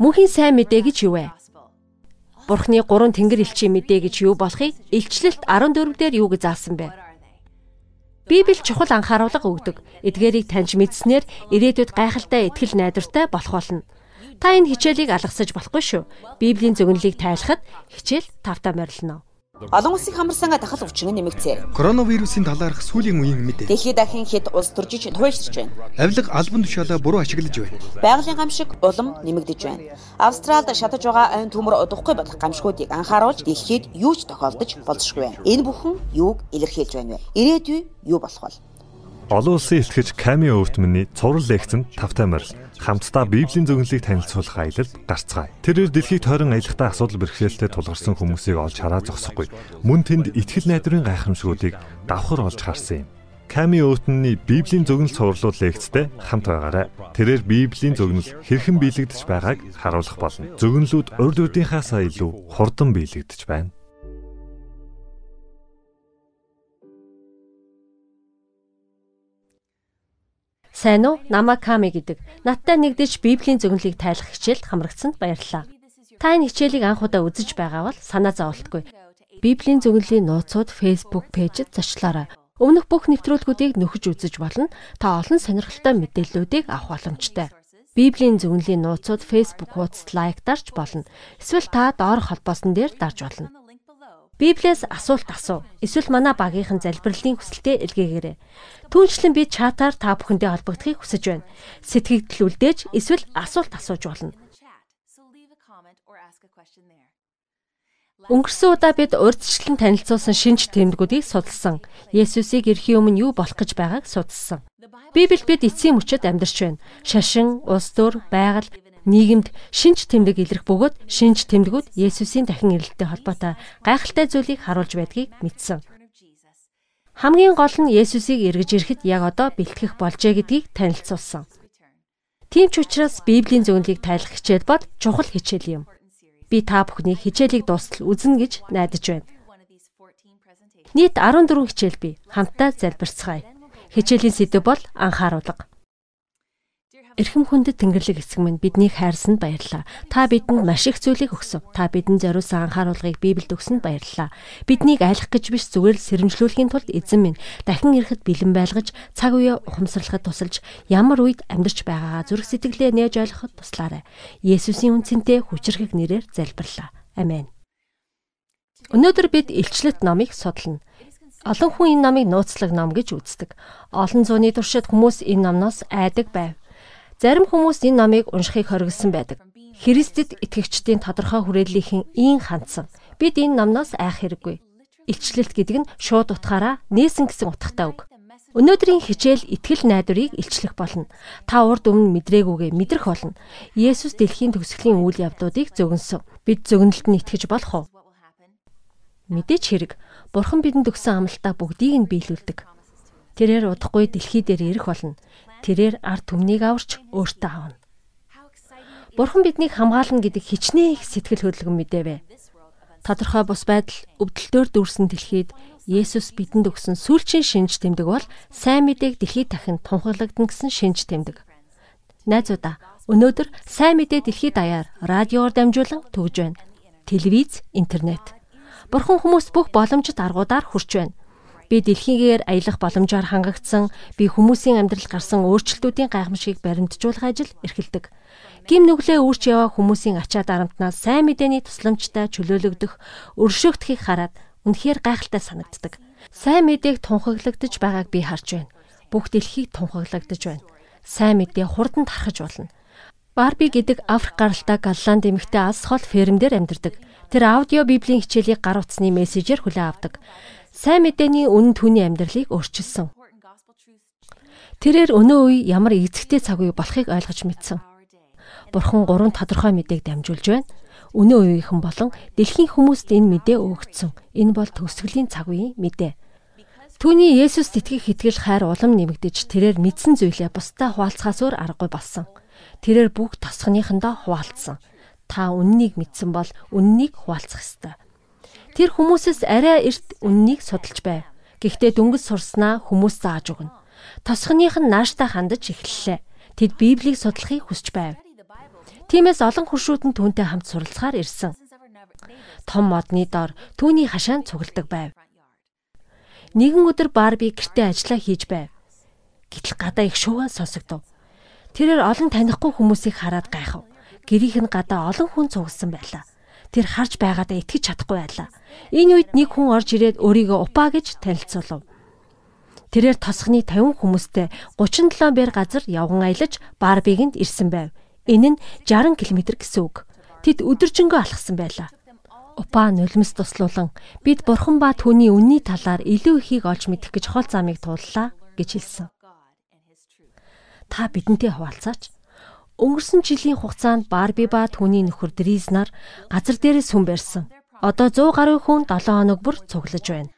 Мөнхийн сайн мэдээ гэж юу вэ? Бурхны гурван тэнгэр элчийн мэдээ гэж юу болохыг Илчлэлт 14 дээр юу гэж заасан бэ? Библи чухал анхааруулга өгдөг. Эдгээрийг таньж мэдснээр ирээдүйд гайхалтай итгэл найдвартай болох болно. Та энэ хичээлийг алгасаж болохгүй шүү. Библийн зөвнөлийг тайлахад хичээл тавтаа морилно. Олон улсын хамарсан дахал өвчин нэмэгцээ. Коронавирусын талаарх сүүлийн үеийн мэдээ. Дэлхийд дахин хэд улс төржиж туйлширч байна. Авилга албан тушаалаа буруу ашиглаж байна. Байгалийн гамшиг улам нэмэгдэж байна. Австралид шатаж байгаа айн төмөр удахгүй болох гамшгуудыг анхааруулж дэлхийд юу ч тохиолдож болзошгүй байна. Энэ бүхэн юуг илэрхийлж байна вэ? Ирээдүй юу болох вэ? Олон улсын элтгэж Ками Өвтмөний цуврал лекцэнд тавтай морил хамтдаа Библийн зөвнөлийг танилцуулах аялалд гарцгаая. Тэрээр дэлхийд тойрон аялахдаа асуудал бэрхшээлтэй тулгарсан хүмүүсийг олж хараа зогсохгүй. Мөн тэнд итгэл найдварын гайхамшгуудыг давхар олж харсан юм. Ками Өвтмөний Библийн зөвнөл цувралууд лекцтэй хамт байгаарай. Тэрээр Библийн зөвнөл хэрхэн биелэгдэж байгааг харуулах болно. Зөвнөлүүд урд үрдийнхаасаа илүү хурдан биелэгдэж байна. Сайн уу? Намаа Ками гэдэг. Надтай нэгдэж Библийн зөвнөлийг тайлах хичээлд хамрагдсанд баярлалаа. Та энэ хичээлийг анх удаа үзэж байгаа бол санаа зовлтгүй. Библийн зөвнөлийн нууцуд Facebook пэйжид зочлоорой. Өмнөх бүх нэвтрүүлгүүдийг нөхөж үзэж болно. Та олон сонирхолтой мэдээллүүдийг авах боломжтой. Библийн зөвнөлийн нууцуд Facebook хуудасд лайктарч болно. Эсвэл та доорх холбоосон дээр дарж болно. Библиэс асуулт асуу. Эсвэл манай багийнхан залбирлын хүсэлтэд илгээгээрэй. Түүнчлэн би чатаар та бүхэндээ холбогдохыг хүсэж байна. Сэтгэгдэл үлдээж эсвэл асуулт асууж болно. Өнгөрсөн удаа бид урьдчилан танилцуулсан шинж тэмдгүүдийг судалсан. Есүсийг эрхийн өмнө юу болох гэж байгааг судалсан. Библиэд бид эцсийн мөчөд амьдарч байна. Шашин, улс төр, байгаль нийгэмд шинж тэмдэг илрэх бөгөөд шинж тэмдгүүд Есүсийн дахин ирэлттэй холбоотой гайхалтай зүйлийг харуулж байдгийг мэдсэн. Хамгийн гол нь Есүсийг эргэж ирэхэд яг одоо бэлтгэх болжээ гэдгийг танилцуулсан. Тийм ч учраас Библийн зөвнөлийг тайлах хичээл бод чухал хичээл юм. Би та бүхнийг хичээлийг дуустал үзнэ гэж найдаж байна. Нийт 14 хичээл бий. Хамтдаа залбирцгаая. Хичээлийн сэдэв бол анхааруулга. Эрхэм хүндэт Тэнгэрлэг эсэг минь биднийг хайрсанд баярлалаа. Та бидэнд маш их зүйлийг өгсөв. Та бидэнд зориулсан анхааруулгыг Библиэд өгсөнд баярлалаа. Биднийг айлах гэж биш зүгээр л сэрэмжлүүлэхийн тулд эзэн минь дахин ирэхэд бэлэн байлгаж цаг үеэ ухамсарлахад тусалж ямар үед амьдарч байгаагаа зүрх сэтгэлээ нээж ойлгоход туслаарай. Есүсийн үнцэнтэй хүчрхэг нэрээр залбирлаа. Амен. Өнөөдөр бид илчлэлт номыг судална. Олон хүн энэ номыг нууцлаг ном гэж үздэг. Олон зууны туршид хүмүүс энэ номноос айдаг байв. Зарим хүмүүс энэ номыг уншихыг хориглосон байдаг. Христэд итгэгчдийн тодорхой хүрээллийнхэн ийн хандсан. Бид энэ номноос айх хэрэггүй. Илчлэлт гэдэг нь шууд утгаараа нээсэн гэсэн утгатай үг. Өнөөдрийн хичээл итгэл найдварыг илчлэх болно. Та урд өмнө мэдрээгүйгээ мэдрэх болно. Есүс дэлхийн төгсгөлийн үйл явдлуудыг зөгнсөн. Бид зөгнөлт нь итгэж болох уу? Мэдээч хэрэг. Бурхан бидэнд өгсөн амлалтаа бүгдийг нь биелүүлдэг. Тэрээр удахгүй дэлхий дээр ирэх болно. Тэрээр ард түмнийг аварч өөртөө авна. Бурхан биднийг хамгаална гэдэг хичнээн их сэтгэл хөдлөм мэдэвэ. Тодорхой бус байдал өвдөлтөөр дүүрсэн дэлхийд Есүс бидэнд өгсөн сүүлчийн шинж тэмдэг бол сайн мэдээг дэлхийд дахин тунхаглагдана гэсэн шинж тэмдэг. Найзуудаа өнөөдөр сайн мэдээ дэлхийд даяар радиоор дамжуулан төгж байна. Телевиз, интернет. Бурхан хүмүүс бүх боломжит аргуудаар хүрч байна би дэлхийгээр аялах боломжоор хангагдсан би хүмүүсийн амьдралд гарсан өөрчлөлтүүдийн гайхамшигыг баримтжуулах ажил эрхэлдэг. Гим нүглээ үүрч яваа хүмүүсийн ачаа дарамтнаас сайн мэдээний тусламжтай чөлөөлөгдөх, өршөөгдөхийг хараад үнэхээр гайхалтай санагддаг. Сайн мэдээг тунхаглагдж байгааг би харж байна. Бүх дэлхийг тунхаглагдж байна. Сайн мэдээ хурдан тархаж болно. Барби гэдэг Африк гаралтай Голланд эмэгтэй алс хол фермдэр амьдардаг. Тэр аудио библийн хичээлийг гар утасны мессежээр хүлээн авдаг сайн мэдээний үнэн түүний амьдралыг өөрчилсөн. Тэрээр өнөө үе ямар эзэгтэй цаг үе болохыг ойлгож мэдсэн. Бурхан гурван тодорхой мэдээг дамжуулж байна. Өнөө үеийнхэн болон дэлхийн хүмүүст энэ мэдээ өгөгдсөн. Энэ бол төгсгөлийн цаг үеийн мэдээ. Түүний Есүс итгэх итгэл хайр улам нэмэгдэж тэрээр мэдсэн зүйлээ бусдаа хуваалцахаас өөр аргагүй болсон. Тэрээр бүх тосгоныхондоо хуваалцсан. Та үннийг мэдсэн бол үннийг хуваалцах ёстой. Тэр хүмүүсээс арай эрт үннийг судалж байв. Гэхдээ дөнгөж сурснаа хүмүүс зааж өгнө. Тосхоных нь нааштай хандаж эхэллээ. Тэд Библийг судлахыг хүсэж байв. Тиймээс олон хуршууд нь түүнтэй хамт суралцахаар ирсэн. Том модны доор түүний хашаанд цугладаг байв. Нэгэн өдөр Барби гэртээ ажиллаа хийж байв. Гэтэл гадаа их шууган сонсогдов. Тэрээр олон танихгүй хүмүүсийг хараад гайхав. Гэрийнх нь гадаа олон хүн цугсан байлаа. Тэр харж байгаадаа итгэж чадахгүй байлаа. Энэ үед нэг хүн орж ирээд өөрийгөө упаа гэж танилцуулав. Тэрээр тосхны 50 хүмүүстэй 37 бэр газар явган аялаж Барбигэнд ирсэн байв. Энэ нь 60 км гэсэн үг. Тэд өдөржингөө алхсан байлаа. Упа нулимс туслуулан бид бурхан ба түүний үнний талаар илүү ихийг олж мэдэх гэж хол замыг тууллаа гэж хэлсэн. Та бидэнтэй хуваалцаач. Өнгөрсөн жилийн хугацаанд Барби ба түүний нөхөр Дрис нар газар дээрээс хүн барьсан. Одоо 100 гаруй хүн 7 хоног бүр цуглаж байна.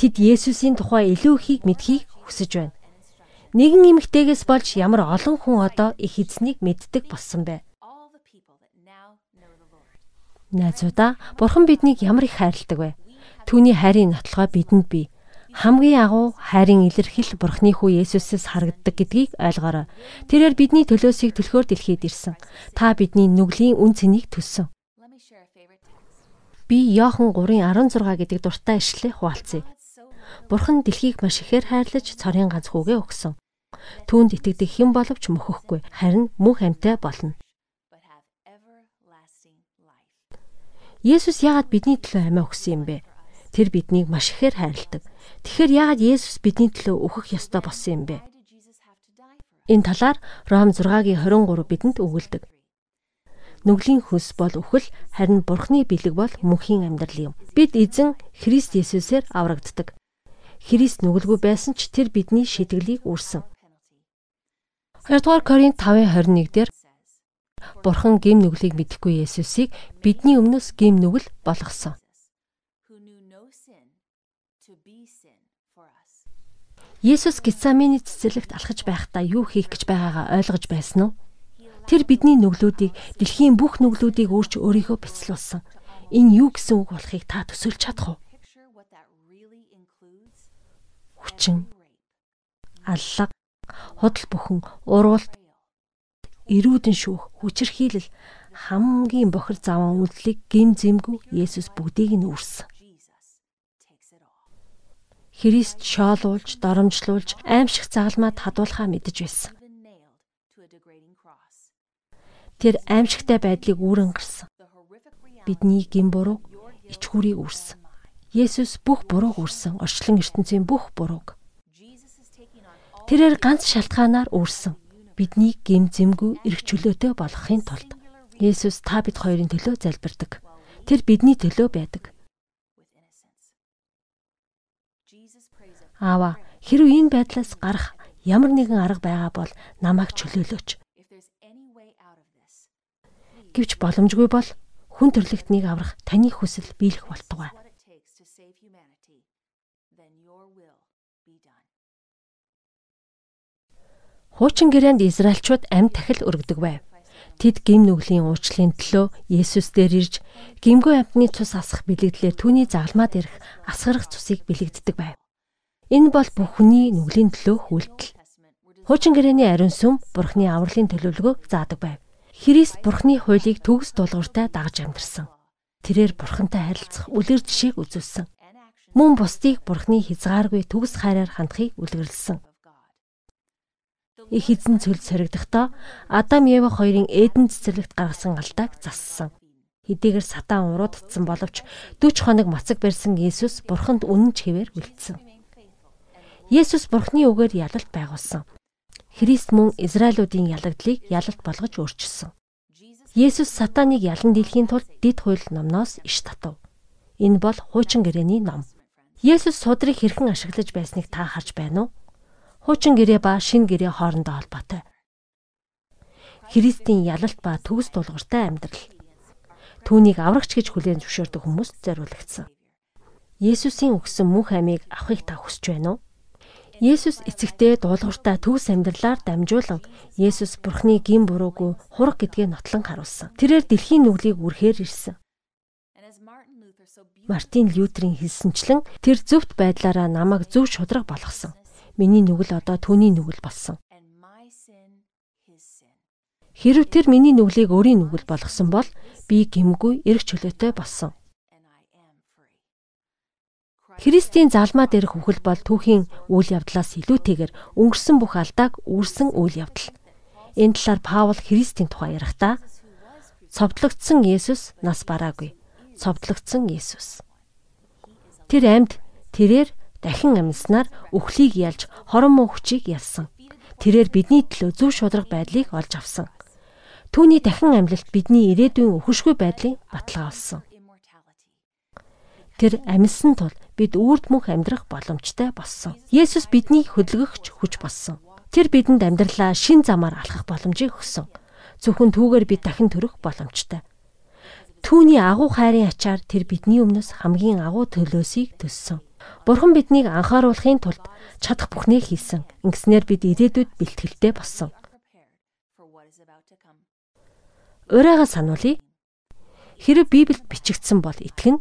Тэд Есүсийн тухай илүү ихийг мэдхийг хүсэж байна. Нэгэн эмэгтэйгээс болж ямар олон хүн одоо их эзнийг мэддэг болсон бэ? Найзуудаа, Бурхан биднийг ямар их хайрладаг вэ? Түүний хайрын нотлохоо бидэнд бий хамгийн агуу хайрын илэрхийл Бурхны хүү Есүсээс харагддаг гэдгийг ойлгоорой. Тэрээр бидний төлөөсийг төлөхөөр дэлхийд ирсэн. Та бидний нүглийн үн цэнийг төссөн. Би Иохан 3:16 гэдэг дуртай ишлэлээ хуваалцъя. Бурхан дэлхийг маш ихээр хайрлаж цорын ганц хүүгээ өгсөн. Түүнд итгэдэг хэн боловч мөхөхгүй, харин мөнх амьтаа болно. Есүс яагаад бидний төлөө амиа өгсөн юм бэ? Тэр биднийг маш ихээр хайрладаг. Тэгэхээр яагаад Есүс бидний төлөө өөхөх ёстой болсон юм бэ? Энэ талаар Ром 6-гийн 23 бидэнд өгүүлдэг. Нүглийн хөс бол үхэл, харин Бурхны бэлэг бол мөнхийн амьдрал юм. Бид эзэн Христ Есүсээр аврагддаг. Христ нүгэлгүй байсан ч тэр бидний шидэглийг үүрсэн. 2 дугаар Коринт 5:21 дээр Бурхан гим нүглийг мэдэхгүй Есүсийг бидний өмнөөс гим нүгэл болгосон. Есүс Гецаманы цэцэрлэгт алхаж байхдаа юу хийх гэж байгаагаа ойлгож байсан уу? Тэр бидний нүглүүдийг, дэлхийн бүх нүглүүдийг өөрч өөрийгөө бяцлуулсан. Энэ юу гэсэн үг болохыг та төсөөлж чадах уу? Хүчин, аллаг, худал бүхэн, уруулт, эрүүдэн шүүх, хүчирхийлэл хамгийн бохир заван үйлдлийг гим зэмгүй Есүс бүгдийг нь үүрсэн. Христ шоолуулж, доромжлуулж, аимшиг загалмаад хадуулахаа мэдэж байсан. Тэр аимшигтай байдлыг үүрэн гарсан. Бидний гин буруу, ичхүрийг үүрсэн. Есүс бүх бурууг үүрсэн, орчлон ертөнцийн бүх бурууг. Тэрээр ганц шалтгаанаар үүрсэн. Бидний гим зэмгүй эрх чөлөөтэй болгохын тулд Есүс та бид хоёрын төлөө залбирдаг. Тэр бидний төлөө байдаг. Аава, хэрв энэ байдлаас гарах ямар нэгэн арга байгаа бол намайг чөлөөлөөч. Гэвч боломжгүй бол хүн төрлөختнийг аврах таны хүсэл биелэх болтугай. Хуучин гэрээнд Израильчууд амьд тахил өргөдөг байв. Тэд гим нүглийн уучлалын төлөө Есүс дээр ирж гимгүй амьтны цус асах бэлэгдлээр түүний загалмаад ирэх асгарах цусыг бэлэгддэг байв. Энэ бол бүхний нүглийн төлөө хүлдэл. Хуучин гэрээний ариун сүм Бурхны авралын төлөвлөгөөг заадаг байв. Христ Бурхны хуулийг төгс дуулууртай дагаж амьдэрсэн. Тэрээр Бурхантай харилцах үлгэр жишээг үзүүлсэн. Мөн бусдыг Бурхны хязгааргүй төгс хайраар хандахыг үлгэрлсэн. Их эзэн цөлд соригдохдоо Адам Ева хоёрын Эден цэцэрлэгт гаргасан алдааг зассан. Хэдийгээр сатан уруудсан боловч 40 хоног мацаг барьсан Иесус Бурханд үнэн ч хэвээр үлдсэн. Есүс Бурхны үгээр ялалт байгуулсан. Христ мөн Израилуудын ялагдлыг ялалт болгож өөрчилсөн. Есүс сатаныг ялан дийлэхийн тулд дид хууль номноос иш татав. Энэ бол хуучин гэрээний ном. Есүс судрыг хэрхэн ашиглаж байсныг та харж байна уу? Хуучин гэрээ ба шин гэрээ хоорондоо холбоотой. Христийн ялалт ба төгс дулууртай амьдрал. Түүнийг аврагч гэж хүлээн зөвшөөрдөг хүмүүст зориулагдсан. Есүсийн өгсөн мөнх амийг авахыг та хүсэж байна уу? Есүс эцэгтэй дуулууртай төгс амьдралаар дамжуулан Есүс Бурхны гин буруугүй хураг гэдгээ нотлон харуулсан. Тэрээр дэлхийн нүглийг үрхээр ирсэн. Мартин Лютерийн хэлсэнчлэн тэр зөвхт байдлаараа намайг зөв шудраг болгосон. Миний нүгэл одоо түүний нүгэл болсон. Хэрв тэр миний нүглийг өөрийн нүгэл болгосон бол би гимгүй эрх чөлөөтэй болсон. Христийн залмаа дээрх үхэл бол түүхийн үйл явдлаас илүүтэйгээр өнгөрсөн бүх алдааг үүрсэн үйл явдал. Энэ талаар Паул Христийн тухай ярихдаа цовдлогдсон Есүс нас бараагүй. Цовдлогдсон Есүс. Тэр амьд тэрээр дахин амьснаар үхлийг ялж хорон муу хүчийг ялсан. Тэрээр бидний төлөө зөв шударга байдлыг олж авсан. Түүний дахин амьлалт бидний ирээдүйн өхөшгүй байдлыг баталгаа олсон. Тэр амьсан тул бид үрд мөнх амьдрах боломжтой болсон. Есүс бидний хөдөлгөгч хүч болсон. Тэр бидэнд амьдралаа шин замаар алхах боломжийг өгсөн. Зөвхөн түүгээр бид дахин төрөх боломжтой. Түүний агуу хайрын ачаар тэр бидний өмнөөс хамгийн агуу төлөөсийг төссөн. Бурхан биднийг анхааруулахын тулд чадах бүхнээ хийсэн. Ингэснээр бид ирээдүйд бэлтгэлтэй болсон. Урайга сануулъя. Хэрэг Библиэд бичигдсэн бол итгэн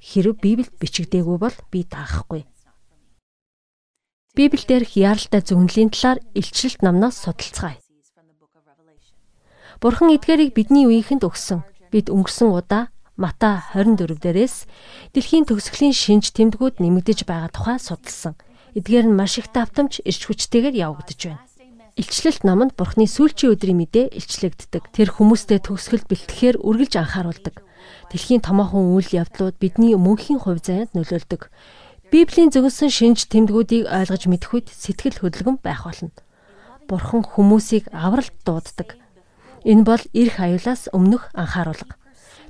Хэрв Библиэд бичигдээгүй бол би таахгүй. Библиэлд яралтай зөвнөлийн талаар илчлэлт номноос судалцгаая. Бурхан эдгээрийг бидний үеийнхэнд өгсөн. Бид өнгөрсөн удаа Мата 24 дээрээс дэлхийн төгсгөлийн шинж тэмдгүүд нэмэгдэж байгаа тухай судалсан. Эдгээр нь маш их давтамж ирч хүчтэйгээр явагдаж байна. Илчлэлт номонд Бурхны сүүлчийн өдрийн мэдээ илчлэгддэг. Тэр хүмүүстэй төгсгөл бэлтгэхээр үргэлж анхааруулдаг дэлхийн томоохон үйл явдлууд бидний мөнхийн хувь заяанд нөлөөлдөг. Библийн зөвсөн шинж тэмдгүүдийг ойлгож мэдэх үед сэтгэл хөдлөмж байх болно. Бурхан хүмүүсийг авралт дууддаг. Энэ бол эрх аюулаас өмнөх анхааруулга.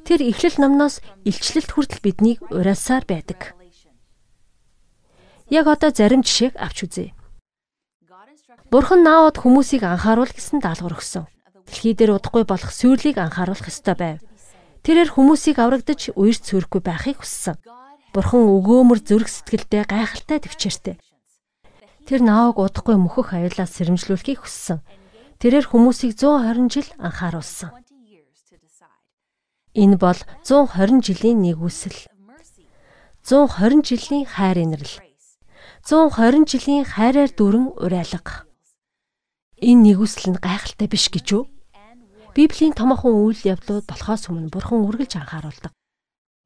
Тэр эхлэл номноос илчлэлт хүртэл биднийг уриалсаар байдаг. Яг одоо зарим жишээг авч үзье. Бурхан наавад хүмүүсийг анхааруул гэсэн даалгавар өгсөн. Дэлхий дээр удахгүй болох сүрлийг анхааруулах ёстой байв. Тэрээр хүмүүсийг аврагдаж үерт сүрэхгүй байхыг хүссэн. Бурхан өгөөмөр зүрх сэтгэлдээ гайхалтай төвчээртэй. Тэр нааг удахгүй мөхөх аюулаас сэрэмжлүүлэхийг хүссэн. Тэрээр хүмүүсийг 120 жил анхааруулсан. Энэ бол 120 жилийн нэгүсэл. 120 жилийн хайр инрэл. 120 жилийн хайраар дүрэн уриалга. Энэ нэгүсэл нь гайхалтай биш гэж үү? Библийн томоохон үйл явдлууд болохоос өмнө Бурхан үргэлж анхааруулдаг.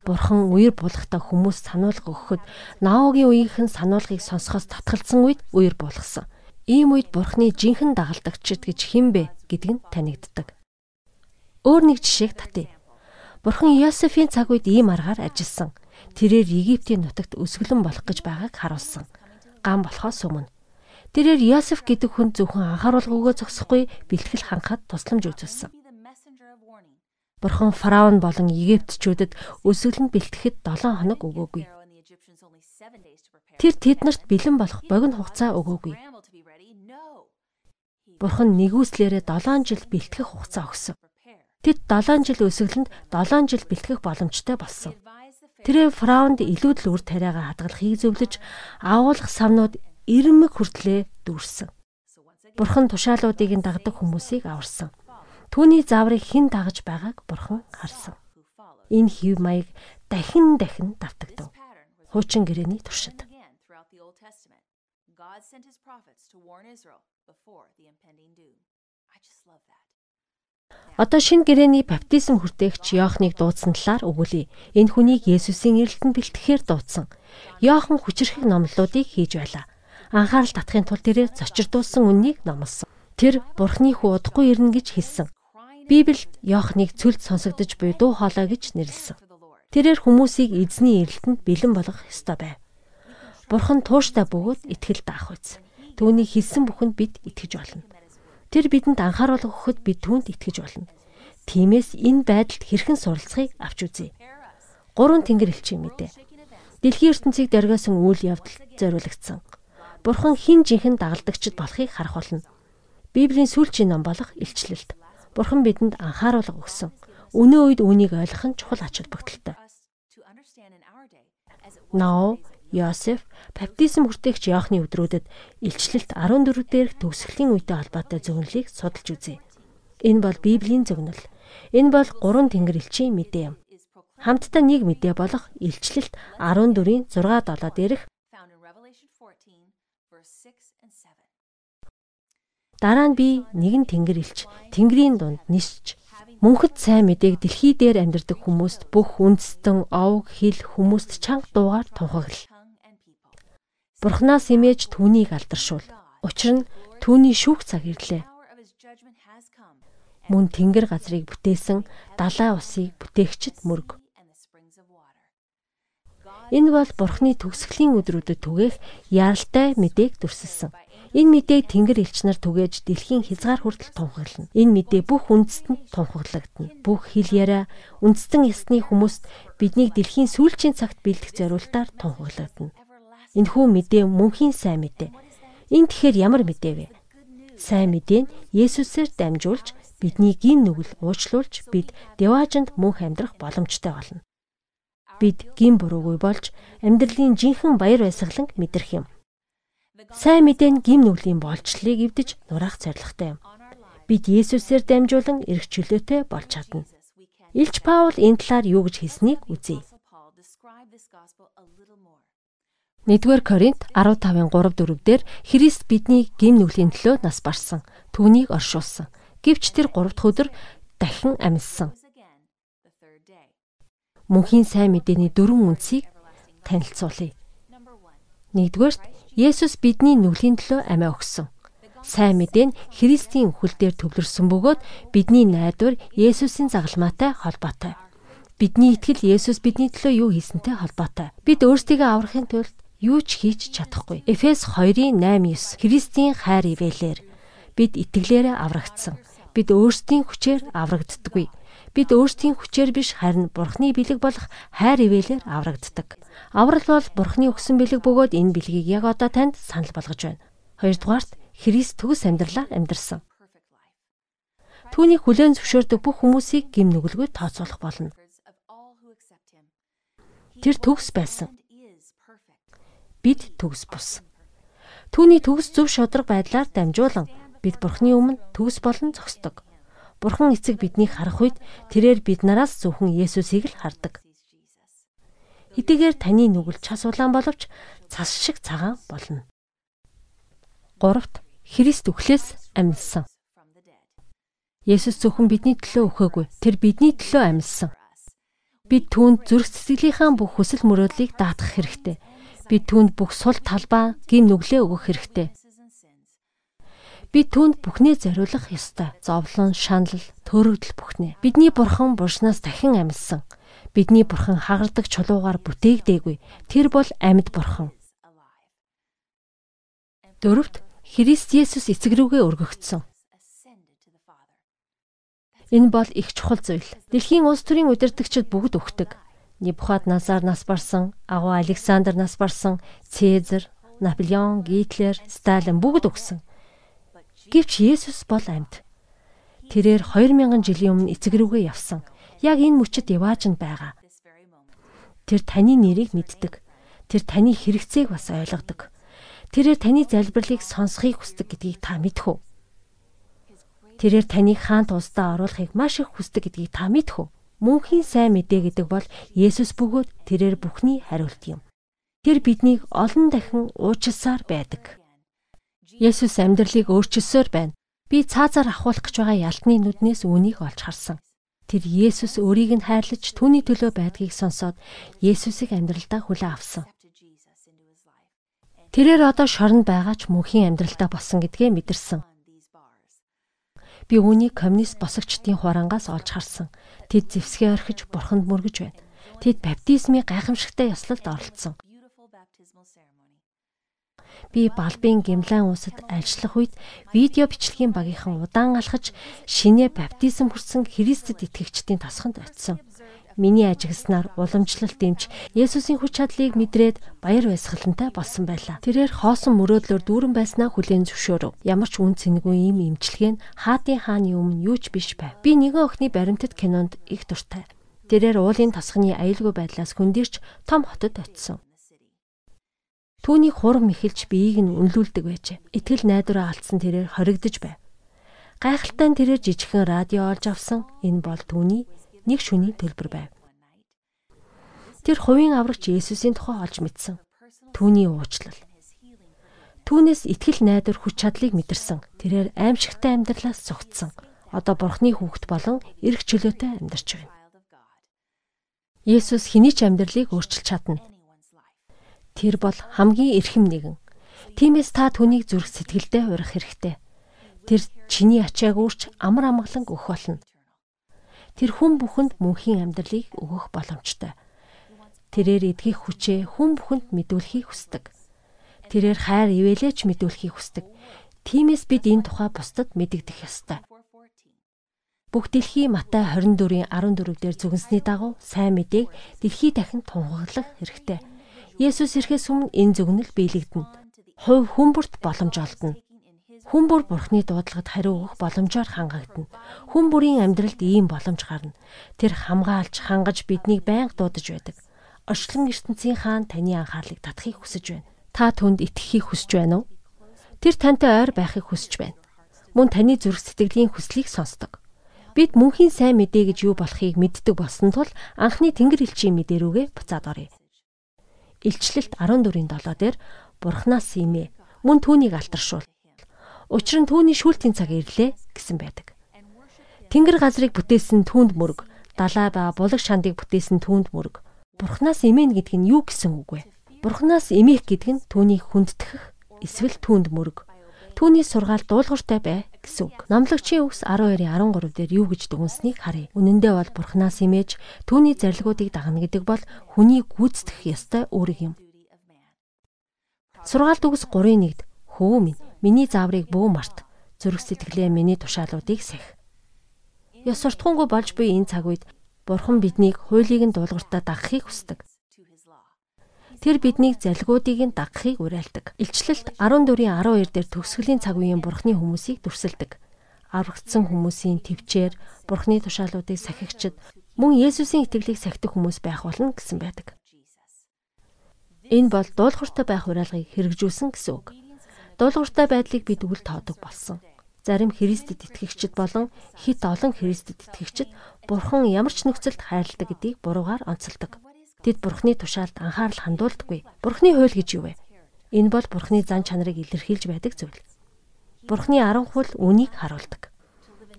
Бурхан үер булахтаа хүмүүс сануулга өгөхөд Наогийн үеийнхэн сануулгыг сонсохоос татгалзсан үед үер булгасан. Ийм үед Бурханы жинхэнэ дагалдагчид гэж хэн бэ гэдг нь танигддаг. Өөр нэг жишээг татъя. Бурхан Йосефийн цаг үед ийм аргаар ажилласан. Тэрээр Египтийн нутагт өсгөлөн болох гэж байгааг харуулсан. Ган болохоос өмнө Тэрээр Йосеф гэдэг хүн зөвхөн анхааруулга өгөө зогсохгүй бэлтгэл хангахад тусламж үзүүлсэн. Бурхан фараон болон египтчүүдэд нь бэлтгэхэд 7 хоног өгөөгүй. Тэр тэднэрт бэлэн болох богино хугацаа өгөөгүй. Бурхан нэгүслээрээ 7 жил бэлтгэх хугацаа өгсөн. Тэд 7 жил өсгөлөнд 7 жил бэлтгэх боломжтой болсон. Тэрээр фараонд илүү л үр тариагаа хадгалахыг зөвлөж агуулгах самнууд ирмэг хүртлээ дүүрсэн. Бурхан тушаалуудыг нь дагдаг хүмүүсийг аварсан. Түүний зааврыг хэн дагаж байгааг бурхан харсан. Энэ хэв маяг дахин дахин давтагдав. Хуучин гэрээний туршид. God sent his prophets to warn Israel before the impending doom. I just love that. Одоо шин гэрээний баптизм хүртээгч Йоохныг дуудсан талаар өгүүлье. Энэ хүнийг Есүсийн ирэлтэнд бэлтгэхээр дуудсан. Йохан хүчрхэг номлолуудыг хийж байлаа анхаарал татахын тулд тэрээр зочирдуулсан үннийг номлосон. Тэр Бурхны хүү удахгүй ирнэ гэж хэлсэн. Библиэд Йоохныг цөлд сонсогдож буй дуу хоолой гэж нэрлсэн. Тэрээр хүмүүсийг эзний ирэлтэнд бэлэн болгох ёстой байв. Бурхан тууштай бөгөөд итгэл даах үз. Түүний хэлсэн бүхэнд бид итгэж болно. Тэр бидэнд анхааруулга өгөхөд бид түүнд итгэж болно. Тиймээс энэ байдалд хэрхэн суралцахыг авч үзье. Гурван тэнгэр элчийн мэдээ. Дэлхийн ертөнцийг дөргөөсөн үйл явдал зориулагдсан. Бурхан хин жинхэнэ дагалдагчд болохыг харах болно. Библийн сүүлчийн ном болох илчлэлт. Бурхан бидэнд анхааруулга өгсөн. Өнөө үед үүнийг ойлгох нь чухал ач холбогдолтой. Ноо, Йосеф, баптизм хүртээгч Иохны өдрүүдэд илчлэлт 14 дээрх төгсгөлийн үетэй холбоотой зөвнөлийг судалж үзье. Энэ бол Библийн зөвнөл. Энэ бол гурван тэнгэр элчийн мэдээ юм. Хамтдаа нэг мэдээ болох илчлэлт 14-ийн 6 7 дээрх Дараа нь би нэгэн тэнгэр илч тэнгэрийн дунд нисч мөнхөд сайн мэдээг дэлхий дээр амьдардаг хүмүүст бүх үндэстэн, ов, хил хүмүүст чанга дуугаар тунхаглал. Бурханаас имэж түүнийг алдаршуул. Учир нь түүний шүүх цаг ирлээ. Мөн тэнгэр газрыг бүтээсэн далай усыг бүтээгчд мөрг. Энэ бол Бурхны төгсгөлийн өдрүүдэд түгээх яралтай мэдээг дүрсэлсэн. Энэ мэдээг Тэнгэр элч нар түгээж дэлхийн хязгаар хүртэл тунхаглана. Энэ мэдээ бүх үндэстэнд тунхаглагдана. Бүх хил яриа үндэстэн ясны хүмүүст биднийг дэлхийн сүүлчийн цагт бэлдэх зориултаар тунхаглагдана. Энэхүү мэдээ мөнхийн сайн мэдээ. Энэ тэгэхээр ямар мэдээ вэ? Сайн мэдээ нь Есүсээр дамжуулж бидний гин нүгэл уучлуулж бид деважинд мөнх амьдрах боломжтой болно. Бид гин буруугүй болж амьдралын жинхэнэ баяр баясгалан мэдрэх юм. Сайн мэдээ нь гим нүглийн болцлыг эвдэж нураах зорилготой юм. Бид Есүсээр дамжуулан эрх чөлөөтэй болж чадна. Илч Паул энэ талаар юу гэж хэлснийг үзье. 1-р Коринт 15-ын 3-4 дээр Христ бидний гим нүглийн төлөө нас барсан, түүнийг оршуулсан. Гэвч тэр 3 дахь өдөр дахин амьдсан. Мөнхийн сайн мэдээний дөрвөн үндсийг танилцуулъя. Нэгдүгээрт Есүс бидний нүглийн төлөө амиа өгсөн. Сайн мэдээ нь Христийн үхэл дээр төвлөрсөн бөгөөд бидний найдвар Есүсийн загалмаатай холбоотой. Бидний итгэл Есүс бидний төлөө юу хийсэнтэй холбоотой. Бид өөрсдийгөө аврахын тулд юу ч хийж чадахгүй. Эфес 2-ын 8-9 Христийн хайр ивэлэр бид итгэлээрээ аврагдсан. Бид өөрсдийн хүчээр аврагддаггүй. Бид өөрсдийн хүчээр биш харин Бурхны бэлэг болох хайр ивэлэр аврагддаг. Аврал бол Бурхны өгсөн бэлэг бөгөөд энэ бэлгийг яг одоо танд санал болгож байна. Хоёрдугаарт Христ төгс амьдралаар амьдарсан. Түүний хүлээн зөвшөөрдөг бүх хүмүүсийг гим нүгэлгүй тооцоолох болно. Тэр төгс байсан. Бид төгс бус. Түүний төгс зөв шудраг байдлаар дамжуулан бид Бурхны өмнө төгс болон зогсдог. Бурхан эцэг биднийг харах үед тэрээр бид нараас зөвхөн Есүсийг л хардаг. Хэдийгээр таны нүгэл час улаан боловч цас шиг цагаан болно. 3-т Христ өглөөс амьдсан. Есүс зөвхөн бидний төлөө өгөөгүй. Тэр бидний төлөө амьдсан. Бид түүнд зүрх сэтгэлийнхаа бүх хүсэл мөрөөдлийг даатгах хэрэгтэй. Бид түүнд бүх сул талбай гин нүглээ өгөх хэрэгтэй. Бид түүнд бүхнээ зориулах ёстой. Зовлон, шанал, төрөгдөл бүхнээ. Бидний бурхан бурснаас дахин амьдсан. Бидний бурхан хагардаг чулуугаар бүтээгдээгүй. Тэр бол амьд бурхан. Дөрөвт Христ Есүс эцэг рүүгээ өргөгдсөн. Энэ бол их чухал зүйл. Дэлхийн улс төрийн удирдагчид бүгд өгдөг. Небухад Назар нас барсан, агуу Александр нас барсан, Цезар, Наполеон, Гитлер, Сталин бүгд өгсөн. Гэвч Есүс бол амьд. Тэрээр 2000 жилийн өмнө эцэг рүүгээ явсан яг энэ мөчөд явааж нь байгаа. Тэр таны нэрийг мэддэг. Тэр таны хэрэгцээг бас ойлгодог. Тэрээр таны залбирлыг сонсхийг хүсдэг гэдгийг та мэдэх үү? Тэрээр таныг хаант улсдаа оруулахыг маш их хүсдэг гэдгийг та мэдэх үү? Мөнхийн сайн мэдээ гэдэг бол Есүс бөгөөд тэрээр бүхний хариулт юм. Тэр биднийг олон дахин уучлсаар байдаг. Есүс амьдралыг өөрчилсөөр байна. Би цаазаар ахуулах гэж байгаа ялтны нүднээс үүнийг олж харсан. Тэр Есүс өөрийг нь хайрлаж түүний төлөө байдгийг сонсоод Есүсийг амьдралдаа хүлээн авсан. Тэрээр одоо шоронд байгаа ч мөнхийн амьдралдаа болсон гэдгээ мэдэрсэн. Би үүнийг коммунист босогчдын хурангаас олж харсан. Тэд зевсгээ орхиж бурханд мөргөж байна. Тэд баптизмын гайхамшигтай ёслолд оролцсон. Би Балбын Гимлан улсад ажиллах үед видео бичлэгийн багийнхан удаан алхаж шинэ баптизм хүрсэн Христэд итгэгчдийн тосгонд очисон. Миний ажигласнаар уламжлалт дэмж Есүсийн хүч чадлыг мэдрээд баяр баясгалантай болсон байлаа. Тэрээр хоосон мөрөөдлөөр дүүрэн байснаа хүлээн зөвшөөрөв. Ямар ч үн цэнгүй ийм имчилгээ нь хаадын хааны өмнө юу ч биш байв. Би нэгэн охины баримтат кинонд их дуртай. Тэрээр уулын тасганы аюулгүй байдлаас хөндөрч том хотод очисон. Түүний хурам ихэлж биеийг нь үнлүүлдэг байжээ. Итгэл найдвараа алдсан тэрээр хоригдож байв. Гайхалтай нь тэрээр жижигхэн радио олж авсан. Энэ бол түүний нэг шүний төлбөр байв. Тэр хувийн аврагч Есүсийн тухай олж мэдсэн. Түүний уучлал. Түүнээс итгэл найдвар хүч чадлыг мэдэрсэн. Тэрээр аимшигтай амьдралаас зогтсон. Одоо бурхны хүүхэд болон эрх чөлөөтэй амьдарч байна. Есүс хэний ч амьдралыг өөрчилж чадна. Тэр бол хамгийн эрхэм нэгэн. Тиймээс та түүнийг зүрх сэтгэлдээ урих хэрэгтэй. Тэр чиний ачааг үрч амар амгалан өгөх болно. Тэр хүн бүхэнд мөнхийн амьдралыг өгөх боломжтой. Тэрээр эдгэх хүчээ хүн бүхэнд мэдүүлэхийг хүсдэг. Тэрээр хайр ивэлээч мэдүүлэхийг хүсдэг. Тиймээс бид энэ тухай бусдад мэдэгдэх ёстой. Бүх дэлхий Матай 24-ийн 14 дээр зүгэнсний дагуу сайн мэдээг дэлхий дахин тунхаглах хэрэгтэй. Есүс ирэхээс өмнө энэ зүгнэл биелэгдэнэ. Хувь хүмүүрт боломж олдно. Хүн бүр бурхны дуудлагад хариу өгөх боломжоор хангагдана. Хүн бүрийн амьдралд ийм боломж гарна. Тэр хамгаалж, хангаж биднийг байнга дуудаж байдаг. Орчлон ертөнцийн хаан таны анхаарлыг татахыг хүсэж байна. Та түнд итгэхийг хүсэж байна уу? Тэр тантай ойр байхыг хүсэж байна. Мөн таны зүрх сэтгэлийн хүслийг сонсдог. Бид мөнхийн сайн мэдээ гэж юу болохыг мэддэг болсон тул анхны Тэнгэр элчийн мэдээ рүүгээ буцаад оръё. Илчлэлт 14-ийн 7 дээр Бурханаас имээ мөн түүнийг алтаршуул. Учир нь түүний шүүлтийн цаг ирлээ гэсэн байдаг. Тэнгэр газрыг бүтээсэн түүнд мөрөг, далай ба булаг шандыг бүтээсэн түүнд мөрөг. Бурханаас имэн гэдэг нь юу гэсэн үг вэ? Бурханаас имэх гэдэг нь түүнийг хүндэтгэх эсвэл түүнд мөрөг. Түүний сургаал дуулууртай бай гэсэн үг. Номлогчийн үгс 12-ийн 13 дээр юу гэж дүгнсэнийг харъя. Үнэндээ бол Бурханаас имэж түүний зарилгуудыг дагна гэдэг бол хүний гүйцэтгэх ёстой үүрэг юм. Сургаалт үгс 3-ын 1-д хөө минь миний зааврыг бүү март. Зүрх сэтгэлээ миний тушаалуудыг сах. Ёс суртахуунгүй болж буй энэ цаг үед Бурхан биднийг хуулийг нь дуулууртаа дагахыг хүсдэг. Тэр биднийг залгуудыг нь дагахыг уриалдаг. Илчлэлт 14-ийн 12 дээр төгсгөлийн цаг үеийн бурхны хүмүүсийг дүрсэлдэг. Аврагдсан хүмүүсийн төвчээр бурхны тушаалуудыг сахигчд мөн Есүсийн итгэлийг сахидаг хүмүүс байх болно гэсэн байдаг. Энэ бол дуулууртай байх уриалгыг хэрэгжүүлсэн гэсэн үг. Дуулууртай байдлыг бид үл тоодог болсон. Зарим Христэд итгэгчид болон хит олон Христэд итгэгчид Бурхан ямар ч нөхцөлд хайрладаг гэдгийг буруугаар онцолдог. Тэд Бурхны тушаалд анхаарал хандуулдаггүй. Бурхны хууль гэж юу вэ? Энэ бол Бурхны зан чанарыг илэрхийлж байдаг зүйл. Бурхны аран хул үнийг харуулдаг.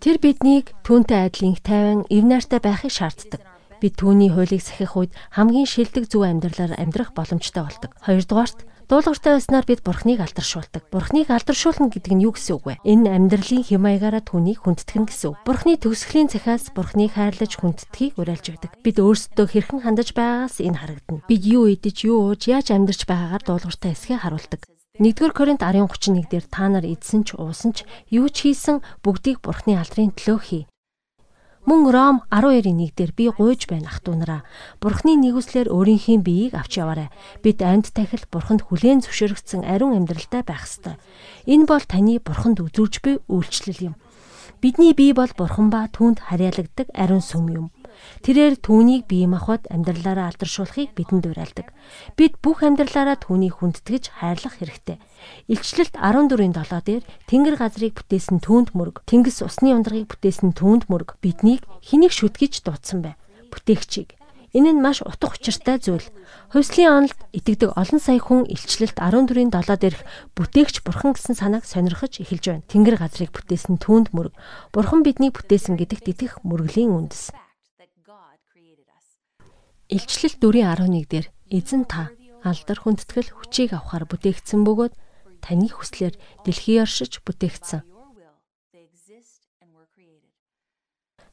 Тэр биднийг түүнтэй адил инх тайван эв найртай байхыг шаарддаг. Бид түүний хуулийг сахих үед хамгийн шилдэг зөв амьдралаар амьдрах боломжтой болдог. Хоёрдугаарт Дуулууртай байснаар бид Бурхныг алдаршуулдаг. Бурхныг алдаршуулна гэдэг нь юу гэсэн үг вэ? Энэ амьдралын хямаагаараа түүнийг хүндэтгэн гэсэн үг. Бурхны төгсгөлийн цахиас Бурхныг хайрлаж хүндэтхийг уриалж байдаг. Бид өөрсдөө хэрхэн хандаж байгаагаас энэ харагдана. Бид юу идэж, юу ууж, яаж амьдарч байгаагаар дуулууртай эсгээ харуулдаг. 1-р Коринт 10:31 дээр та нар эдсэн ч уусан ч юу ч хийсэн бүгдийг Бурхны алдрын төлөө хий. Мөн Ром 12:1 дээр би гуйж байна ах トゥ нараа. Бурхны нэгүслэр өөрийнхөө биеийг авч яваарай. Бид амьд тахил бурханд хүлээн зөвшөөрөгдсөн ариун амьдралтай байх ёстой. Энэ бол таны бурханд үзүүлж буй үйлчлэл юм. Бидний бие бол бурхан ба түүнд харьяалагддаг ариун сүм юм. Тэрээр түүнийг бие махбод амьдралаараа алдаршуулахыг бидэнд уриалдаг. Бид бүх амьдралаараа түүнийг хүндэтгэж хайрлах хэрэгтэй. Илчлэлт 14-ийн 7 дээр Тэнгэр газрыг бүтээсэн түүнд мөрөг, Тэнгис усны ундрагыг бүтээсэн түүнд мөрөг биднийг хэнийг шүтгэж дуудсан бэ? Бүтээгчийг. Энэ нь маш утга учиртай зүйл. Хувьслын онолд итгэдэг олон сая хүн илчлэлт 14-ийн 7 дээрх бүтээгч бурхан гэсэн санааг сонирхож эхэлж байна. Тэнгэр газрыг бүтээсэн түүнд мөрөг. Бурхан биднийг бүтээсэн гэдэгт итгэх мөргөлийн үндэс. Илчлэл 4:11 дээр эзэн та алдар хүндэтгэл хүчийг авахар бүтээгдсэн бөгөөд таны хүслээр дэлхий оршиж бүтээгдсэн.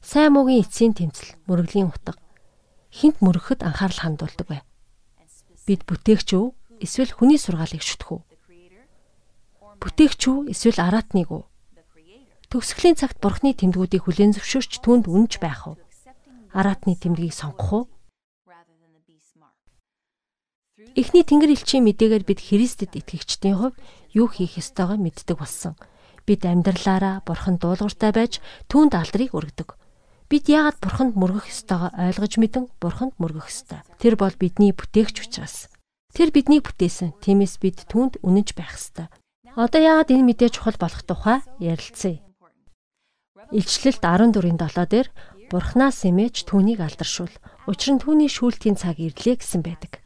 Сайн муугийн эцсийн тэмцэл мөрөглийн утга хинт мөрөгөхөд анхаарал хандуулдаг бай. Бид бүтээгч үү эсвэл хүний сургаалыг шүтэх үү? Бүтээгч үү эсвэл араатныг үү? Төгсгөлийн цагт бурхны тэмдгүүдийг хүлээн зөвшөөрч түнд үнж байх уу? Араатны тэмдгийг сонгох уу? Эхний Тэнгэр элчийн мэдээгээр бид Христэд итгэгчдийн хувьд юу хийх ёстойгоо мэддэг болсон. Бид амьдралаараа Бурхан дуулууртай байж түүнд алдрыг өргөдөг. Бид яагаад Бурханд мөргөх ёстойгоо ойлгож мэдэн Бурханд мөргөх ёстой. Тэр бол бидний бүтээгч учраас. Тэр биднийг бүтээсэн. Тиймээс бид түүнд үнэнч байх ёстой. Одоо яагаад энэ мэдээ чухал болох тухай ярилцъя. Илчлэлт 14-ийн 7 дээр Бурханаас эмээж түүнийг алдаршуул. Учир нь түүний шүүлтийн цаг ирлээ гэсэн байдаг.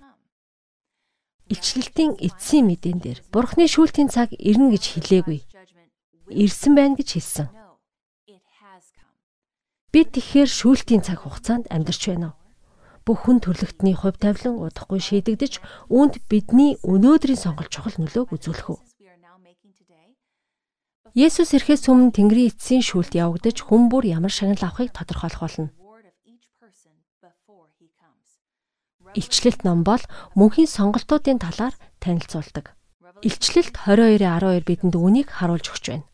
Илчлэлтийн эцсийн мэдэн дээр Бурхны шүүлтийн цаг ирнэ гэж хэлээгүй. Ирсэн байна гэж хэлсэн. Бид тэгэхээр шүүлтийн цаг хугацаанд амьдарч байна уу? Бүх хүн төрлөختний хувь тавилан удахгүй шийдэгдэж үүнд бидний өнөөдрийн сонголт чухал нөлөөг үзүүлэх үү? Есүс ирэхээс өмнө Тэнгэрийн эцсийн шүүлт явагдаж хүн бүр ямар шагнал авахыг тодорхойлох болно. Илчлэлт ном бол мөнхийн сонголтуудын талаар танилцуулдаг. Илчлэлт 22:12 бидэнд үүнийг харуулж өгч байна.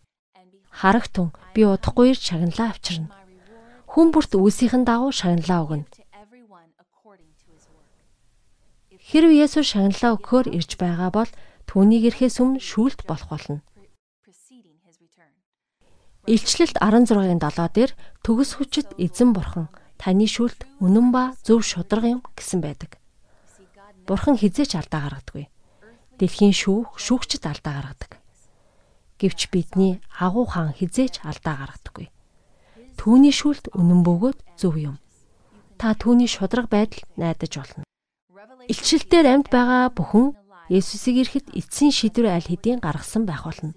Харагтун би удахгүй ирж шагналаа авчирна. Хүн бүрт үүсийнхэн дагуу шагналаа өгнө. Хэрв Есүс шагналаа өгөхөөр ирж байгаа бол түүнийг ирэхээс өмнө шүүлт болох болно. Илчлэлт 16-ын 7 дээр төгс хүчит эзэн бурхан таны шүлт үнэн ба зөв шударга юм гэсэн байдаг. Бурхан хизээч алдаа гаргадаггүй. Дэлхийн шүүх шүүгчд алдаа гаргадаг. Гэвч бидний агуу хаан хизээч алдаа гаргадаггүй. Түүний шүлт үнэн бөгөөд зөв юм. Та түүний шударга байдал найдаж болно. Илчлэлтээр амьд байгаа бүхэн Есүсийг ирэхэд эцсийн шийдвэр аль хэдийн гаргасан байх болно.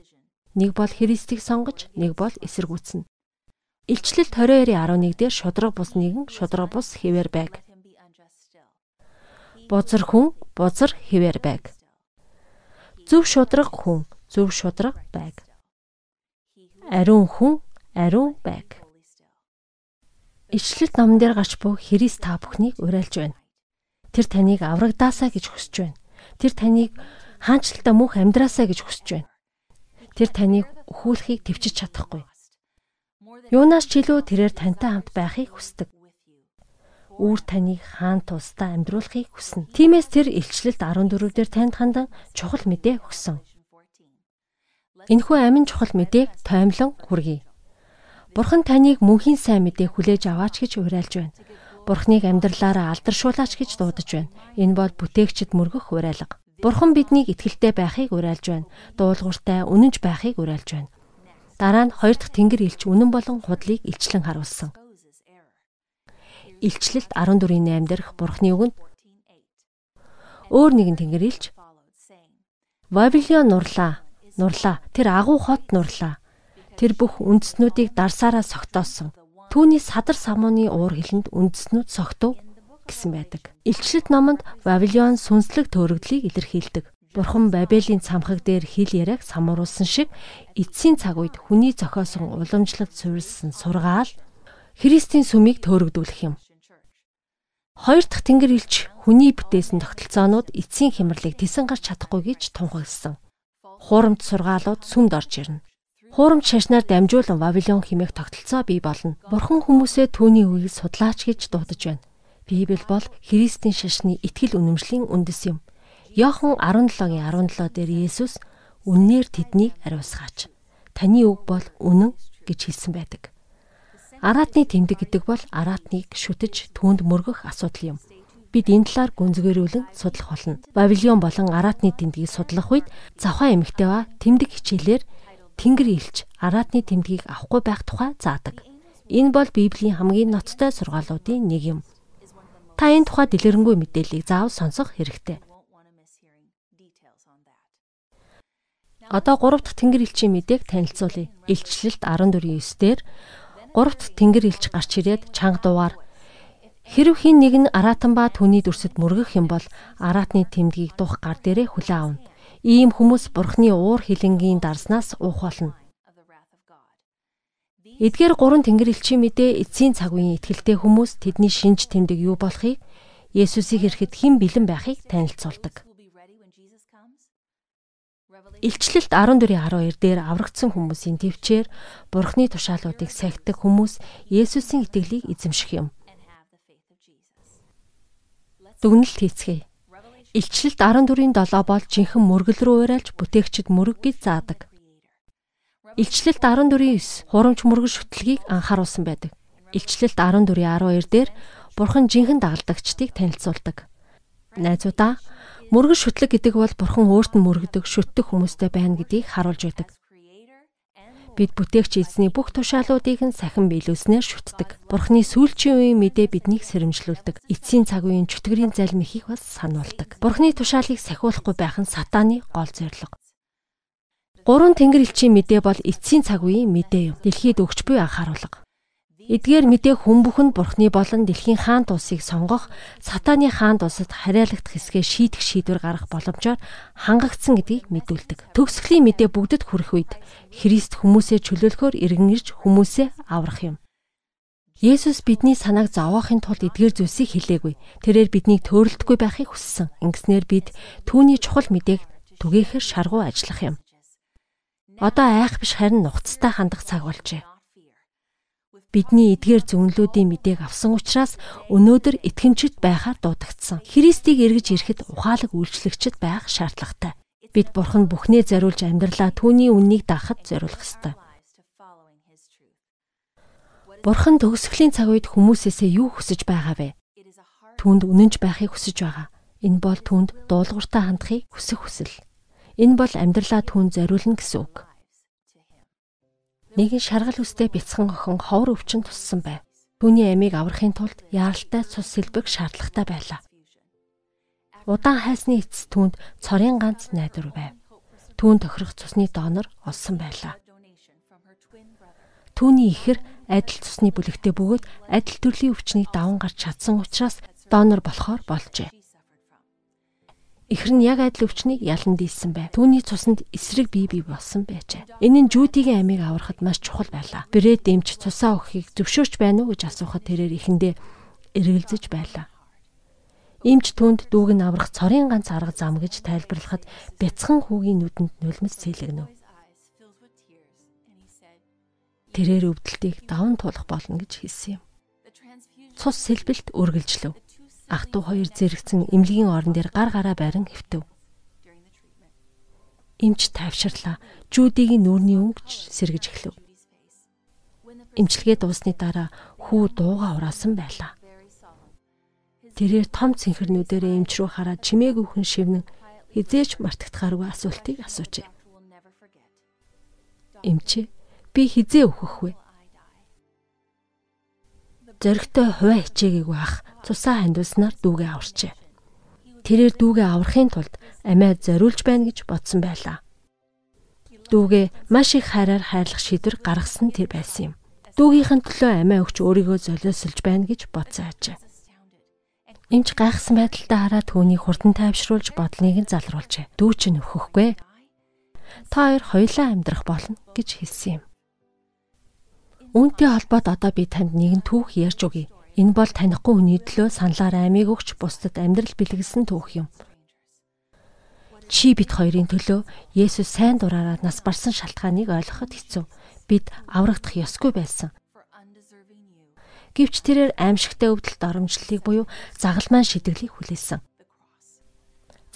Нэг бол Христийг сонгож, нэг бол эсэргүүцнэ. Илчлэл 22:11 дээр шудраг бус нэгэн шудраг бус хэвээр байг. Бузар хүн бузар хэвээр байг. Зөв шудраг хүн зөв шудраг байг. Ариун хүн ариун байг. Ичлэлт номон дээр гарч буй Христ та бүхнийг уриалж байна. Тэр таныг аврагдаасаа гэж хүсэж байна. Тэр таныг хаанчлалтаа мөнх амьдраасаа гэж хүсэж байна. Тэр таныг өхүүлэхийг төвчж чадахгүй. Юунаас ч илүү тэрээр тантай хамт байхыг хүсдэг. Үүр таныг хаан тусдаа амьдруулахыг хүснэ. Тиймээс тэр илчлэлт 14 дээр танд хандан чухал мэдээ өгсөн. Энэхүү амин чухал мэдээг таймлан хүргэе. Бурхан таныг мөнхийн сайн мэдээ хүлээж аваач гэж уриалж байна. Бурхныг амьдралаараа алдаршуулаач гэж дуудаж байна. Энэ бол бүтээгчд мөргөх уриалга. Бурхан биднийг итгэлтэй байхыг уриалж байна. Дуулууртай, үнэнч байхыг уриалж байна. Дараа нь хоёр дахь тэнгэр илч үнэн болон худлыг илчлэн харуулсан. Илчлэлт 14-ийн 8 дээрх Бурхны үгэнд өөр нэгэн тэнгэр илч Вавилон нурлаа. Нурлаа. Тэр агуу хот нурлаа. Тэр бүх үндэснүүдийг дарсаараа согтоосон. Түүний садар самууны уур хилэнд үндэснүүд согтов гэсэн байдаг. Илчлэлт номонд Вавилон сүнслэг төөрөгдлийг илэрхийлдэг. Бурхан Бабелийн цамхаг дээр хил яриаг самруулсан шиг эцсийн цаг үед хүний зохиосон уламжлалт суурилсан сургаал Христийн сүмийг төөрөгдүүлэх юм. Хоёр дахь тэнгэр илч хүний бүтээсэн тогтолцоонууд эцсийн хямралыг тэсэн гарч чадахгүй гэж тунхагласан. Хуурамч сургаалууд сүмд орж ирнэ. Хуурамч шашнаар дамжуулан Вавилон химээх тогтолцоо бий болно. Бурхан хүмүүсээ түүний үгийг судлаач гэж дуудаж байна. Библи бол Христийн шашны итгэл үнэмшлийн үндэс юм. Йохан 17-гийн 17 дээр Есүс үннээр тэднийг ариусгаач. Таны үг бол үнэн гэж хэлсэн байдаг. Араатны тэмдэг гэдэг бол араатныг шүтэж түүнд мөргөх асуудал юм. Бид энэ талаар гүнзгийрүүлэн судлах болно. Бабилон болон араатны тэмдгийг судлах үед завхаа эмэгтэй ба тэмдэг хичээлээр Тэнгэр илч араатны тэмдгийг авахгүй байх тухай заадаг. Энэ бол Библийн хамгийн ноцтой сургаалуудын нэг юм. Та энэ тухай дэлгэрэнгүй мэдээллийг заавал сонсох хэрэгтэй. Одоо 3 дахь тэнгэр элчийн мэдээг танилцуулъя. Илчлэлт 14:9 дээр 3 дахь тэнгэр элч гарч ирээд чанга дуугаар хэрв хин нэг нь араатан ба түүний дүрсэд мөргөх юм бол араатны тэмдгийг дух гар дээрээ хүлээн авна. Ийм хүмүүс бурхны уур хилэнгийн дарснаас уух болно. Эдгээр гурван тэнгэр элчийн мэдээ эцсийн цаг үеийн итгэлтэй хүмүүс тэдний шинж тэмдэг юу болохыг Есүсийг ирэхэд хэн бэлэн байхыг танилцуулдаг. Илчлэлт 14:12 дээр аврагдсан хүмүүсийн төвчээр Бурхны тушаалуудыг сахидаг хүмүүс Есүсийн итгэлийг эзэмших юм. Дүгнэлт хийцгээе. Илчлэлт 14-ийн 7 бол жинхэнэ мөргөл рүү уриалж бүтээгчд мөрөг гэж заадаг. Илчлэлт 14-9 хурамч мөргөл шүтлгийг анхааруулсан байдаг. Илчлэлт 14-12 дээр Бурхан жинхэнэ дагалдагчдыг танилцуулдаг. Найзуудаа Мөргөн шүтлэг гэдэг бол бурхан өөрт нь мөргөдөг, шүтдэг хүмүүстэй байна гэдгийг харуулж байдаг. Бид бүтээгч эзний бүх тушаалуудыг нь сахин биелүүлснээр шүтдэг. Бурхны сүүлчийн үеийн мэдээ биднийг сэрэмжлүүлдэг. Эцсийн цаг үеийн чөтгөрийн залмихийг бас сануулдаг. Бурхны тушаалыг сахиулахгүй байх нь сатааны гол зорилго. Гурван тэнгэр элчийн мэдээ бол эцсийн цаг үеийн мэдээ юм. Дэлхийд өгч буй анхааруулга. Эдгээр мэдээ хүн бүхэнд бурхны болон дэлхийн хаан тусыг сонгох, сатааны хаан тусад хариалагдах хэсгээ шийдэх шийдвэр гаргах боломжоор хангагдсан гэдгийг мэдүүлдэг. Төгсгөлийн мэдээ бүгдэд хүрэх үед Христ хүмүүсээ чөлөөлөхөөр иргэн ирж хүмүүсээ аврах юм. Есүс бидний санааг зовоохын тулд эдгээр зүйлсийг хэлээгүй. Тэрээр биднийг төөрөлтгүй байхыг хүссэн. Ингэснээр бид түүний чухал мэдээг түгээхээр шаргуу ажиллах юм. Одоо айх биш харин нухацтай хандах цаг болжээ бидний эдгээр зөвнлүүдийн мэдээг авсан учраас өнөөдөр итгэмжид байхаар дуудагдсан. Христийг эргэж ирэхэд ухаалаг үйлчлэгчд байх шаардлагатай. Бид бурхан бүхнээ зориулж амьдралаа түүний үннийг дагахад зориулах ёстой. Бурхан төгсгөлийн цаг үед хүмүүсээсээ юу хүсэж байгаа вэ? Түүнд үнэнч байхыг хүсэж байгаа. Энэ бол түүнд дуулууртай хандахыг хүсэх хүсэл. Энэ бол амьдралаа түүнд зориулна гэсэн үг. Нэгэн шаргал үстэй бяцхан охин ховор өвчин туссан байв. Түүний амийг аврахын тулд яаралтай цус сэлбэг шаардлагатай байлаа. Удаан хайсны эцэс түүнд цорын ганц найдвар байв. Түүн тохирох цусны донор олсон байлаа. Түүний ихэр адил цусны бүлэгтээ бөгөөд адил төрлийн өвчнийг даван гарч чадсан учраас донор болохоор болжээ. Ихэр нь яг адил өвчнийг ялан дийлсэн байв. Түүний цуснд эсрэг бие бий болсон байжээ. Энэ нь Жүүдигийн амийг аврахад маш чухал байлаа. Брэд эмч цусаа өгөхийг зөвшөөрч байна уу гэж асуухад тэрээр ихэндээ эргэлзэж байлаа. Эмч түнд дүүг нь аврах цорын ганц арга зам гэж тайлбарлахад бяцхан хүүгийн нүдэнд нулимс цэлэгнэв. Тэрээр өвдөлтийг даван туулах болно гэж хэлсэн юм. Цус сэлбэлт үргэлжлэв ах トゥ хоёр зэрэгцэн эмнэлгийн орон дээр гар гараа барин хэвтэв. Эмч тайвширлаа. Жүүдийг нүүрний өнгөж сэргэж эхлэв. Эмчилгээ дуусны дараа хүү дууга ураасан байлаа. Тэрээр том цэнхэрнүүдээрээ эмч рүү хараад чимээгүйхэн шивнэн хизээч мартагдахааргүй асуултыг асуужээ. Эмчээ би хизээ өөхөх вэ? Зоригтой хуваа хичээгээгүй ах цусаа хандуулснаар дүүгээ аварчээ. Тэрээр дүүгээ аврахын тулд амиа зориулж байна гэж бодсон байлаа. Дүүгээ маш их хайраар хайрлах шийдвэр гаргасан тэр байсан юм. Дүүгийнхэн төлөө амиа өгч өөрийгөө золиослж байна гэж бодсон ажээ. Эмч гайхсан байдалтай хараад түүнийг хурдан тайвшруулж бодлыг нь залруулжээ. Дүү чинь өөхөхгүй. Та хоёр хоёулаа амьдрах болно гэж хэлсэн юм. Үүнтэй холбоод одоо би танд нэгэн түүх ярьж өгье. Энэ бол танихгүй хүний төлөө саналаар аймыг өгч бусдад амьдрал бэлгэлсэн түүх юм. Чи бит хоёрын төлөө Есүс сайн дураараа нас барсан шалтгааныг ойлгоход хэцүү. Бид аврагдах ёсгүй байсан. Гэвч тэрээр аимшигтай өвдөлт оромжлолыг буюу загалмаа шидэглийг хүлээсэн.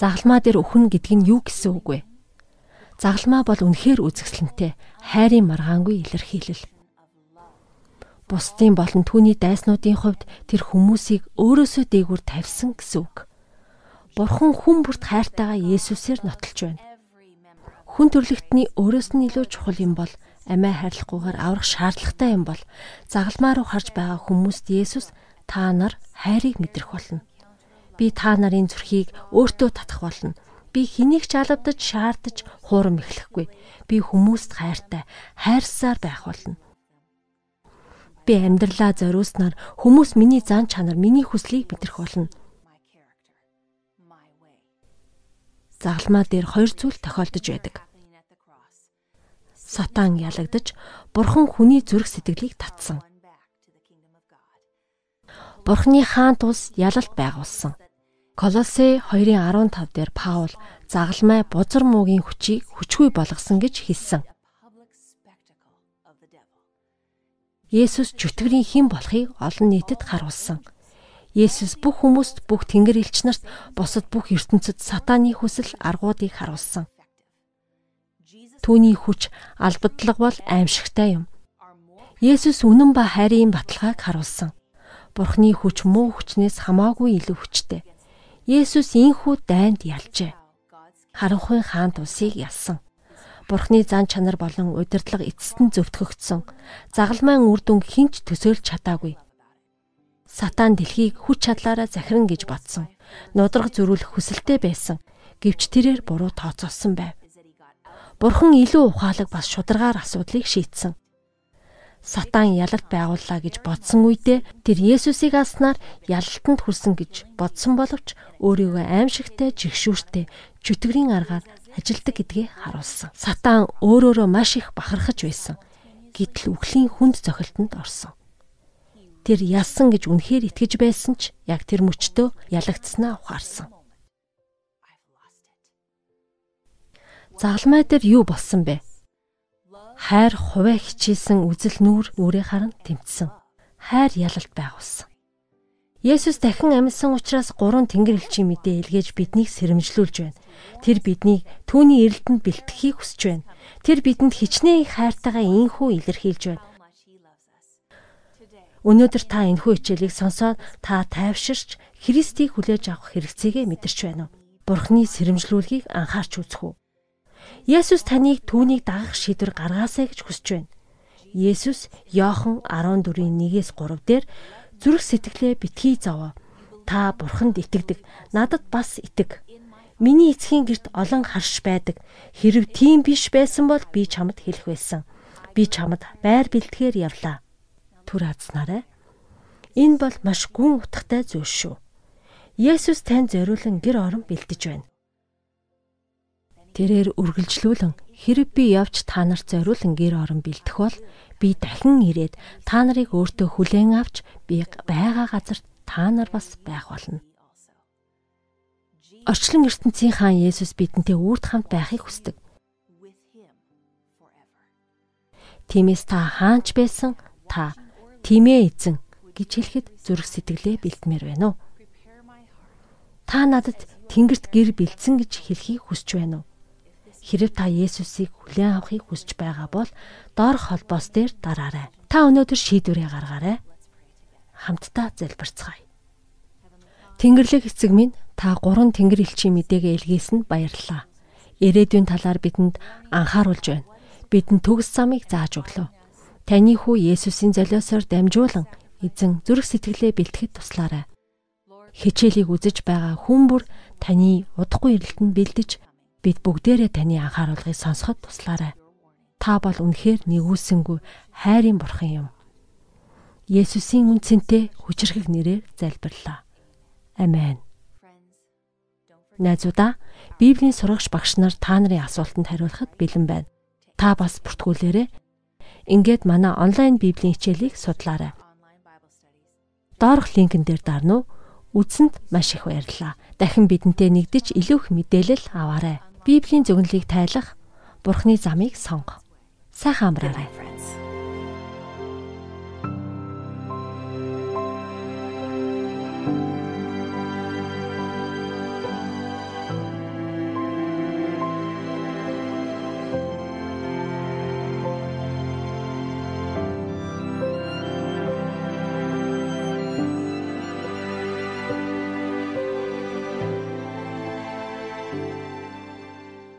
Загалмаа дээр өхөн гэдэг нь юу гэсэн үг вэ? Загалмаа бол үнэхээр үзэсгэлэнтэй, хайрын маргаангүй илэрхийлэл бусдын болон түүний дайснуудын хувьд тэр хүмүүсийг өөрөөсөө дээгүүр тавьсан гэсэн үг. Бурхан хүн бүрт хайртайгаа Есүсээр нотолж байна. Хүн төрлөختний өөрөөс нь илүү чухал юм бол амиа хайрлахгүйгээр аврах шаардлагатай юм бол загалмаа руу харж байгаа хүмүүст Есүс та нар хайрыг мэдрэх болно. Би та нарын зүрхийг өөртөө татах болно. Би хэнийг ч алавдаж шаардаж хуурам эхлэхгүй. Би хүмүүст хайртай, хайрсаар байх болно би амьдралаа зориулснаар хүмүүс миний зан чанар, миний хүслийг мэдрэх болно. Загалмаа дээр хоёр зүйл тохиолдож байдаг. Сатан ялагдаж, бурхан хүний зүрх сэтгэлийг татсан. Бурхны хаан тус ялалт байгуулсан. Колосе 2:15 дээр Паул загалмай бузар муугийн хүчийг хүчгүй болгосон гэж хэлсэн. Есүс чөтгөрийн хэн болохыг олон нийтэд харуулсан. Есүс бүх хүмүүст бүх тэнгэр элч нарт босод бүх ертөнцид сатааны хүсэл аргуудыг харуулсан. Түүний хүч албадлаг бол аимшигтай юм. Есүс үнэн ба хайрын баталгааг харуулсан. Бурхны хүч муу хүчнээс хамаагүй илүү хүчтэй. Есүс инхүү дайнд ялжээ. Харанхуйн хаан тусыг ялсан. Бурхны зан чанар болон удирдлага эцэст нь зөвтгөгдсөн. Загалмайн үр дүн хинч төсөөлж чадаагүй. Сатан дэлхийг хүч чадлаараа захиран гэж бодсон. Нудраг зөрүүлэх хүсэлтэй байсан. Гэвч тэрээр буруу тооцоолсон байв. Бурхан илүү ухаалаг бас шударгаар асуудлыг шийдсэн. Сатан ялалт байгууллаа гэж бодсон үедээ тэр Есүсийг аснаар ялалтанд хүрсэн гэж бодсон боловч өөрийгөө аимшигтай жигшүүртэй чөтгөрийн аргаар ажилдаг гэдгийг харуулсан. Сатан өөрөөрөө маш их бахархаж байсан. Гэтэл үхлийн хүнд зохилтонд орсон. Тэр ялсан гэж үнэхээр итгэж байсан ч яг тэр мөчтөө ялагдсанаа ухаарсан. Загалмай дээр юу болсон бэ? Хайр хуваа хичээсэн үзэл нүүр нүрээ харан тэмцсэн. Хайр ялалт байгуулсан. Есүс дахин амьсан учраас гурван тэнгэр элчийн мэдээ илгээж биднийг сэрэмжлүүлж байна. Тэр биднийг түүний эрэлтэнд бэлтгэхийг хүсэж байна. Тэр бидэнд хичнээн их хайртайгаа инхүү илэрхийлж байна. Өнөөдөр та энэхүү хичээлийг сонсоод та тайвширч Христийг хүлээж авах хэрэгцээгээ мэдэрч байна уу? Бурхны сэрэмжлүүлгийг анхаарч үзэх үү? Есүс таныг түүнийг дагах шийдвэр гаргаасай гэж хүсэж байна. Есүс Иохан 14-ийн 1-ээс 3 дээр зүрх сэтгэлээ битгий зовоо. Та бурханд итгэдэг. Надад бас итэг. Миний эцгийн герт олон харш байдаг. Хэрв тийм биш байсан бол би чамд хэлэх байсан. Би чамд байр бэлтгэхээр явлаа. Түр хазнаарай. Энэ бол маш гүн утгатай зүйл шүү. Есүс танд зориулан гэр орон бэлдэж байна. Тэрээр үргэлжлүүлэн хэрэг би явж та нарт зориулан гэр орон бэлдэх бол би дахин ирээд та нарыг өөртөө хүлээн авч би байгаа газарт та нар бас байх болно. Орчлон ертөнцийн хаан Есүс бидэнтэй үрд хамт байхыг хүсдэг. Тиймээс та хаанч байсан та тимээ эзэн гэж хэлэхэд зүрх сэтгэлээ бэлтмээр байна уу? Та надад тэнгэрт гэр бэлдсэн гэж хэлхийг хүсэж байна уу? Хэрэг та Есүсийг хүлээн авахыг хүсэж байгаа бол доор холбоос дээр дараарай. Та өнөөдөр шийдвэрээ гаргаарай. Хамтдаа залбирцгаая. Тэнгэрлэг эцэг минь та гурван тэнгэр элчийн мэдээгээ илгээсэн баярлалаа. Ирээдүйн талаар бидэнд анхааруулж байна. Бидэнд төгс замыг зааж өглөө. Таны хүү Есүсийн золиосоор дамжуулан эзэн зүрх сэтгэлээ бэлтгэхэд туслаарай. Хичээлийг үзэж байгаа хүн бүр таны удахгүй эрэлтэнд бэлдэж бид бүгдээрээ таны анхааруулгыг сонсоход туслаарай. Та бол үнэхээр нэгүүлсэнгүй хайрын бурхан юм. Есүсийн үнцэнтэй хүчрхэг нэрээр залбирлаа. Амен. Найзуудаа Библийн сурагч багш нар та нарын асуултанд хариулахад бэлэн байна. Та бас бүртгүүлээрэй. Ингээд манай онлайн Библийн хичээлийг судлаарай. Доорх линкэн дээр дарна уу? Үзсэнд маш их баярлалаа. Дахин бидэнтэй нэгдэж илүү их мэдээлэл аваарай. Библийн зөвнөлийг тайлах Бурхны замыг сонго. Сайхан амраарай.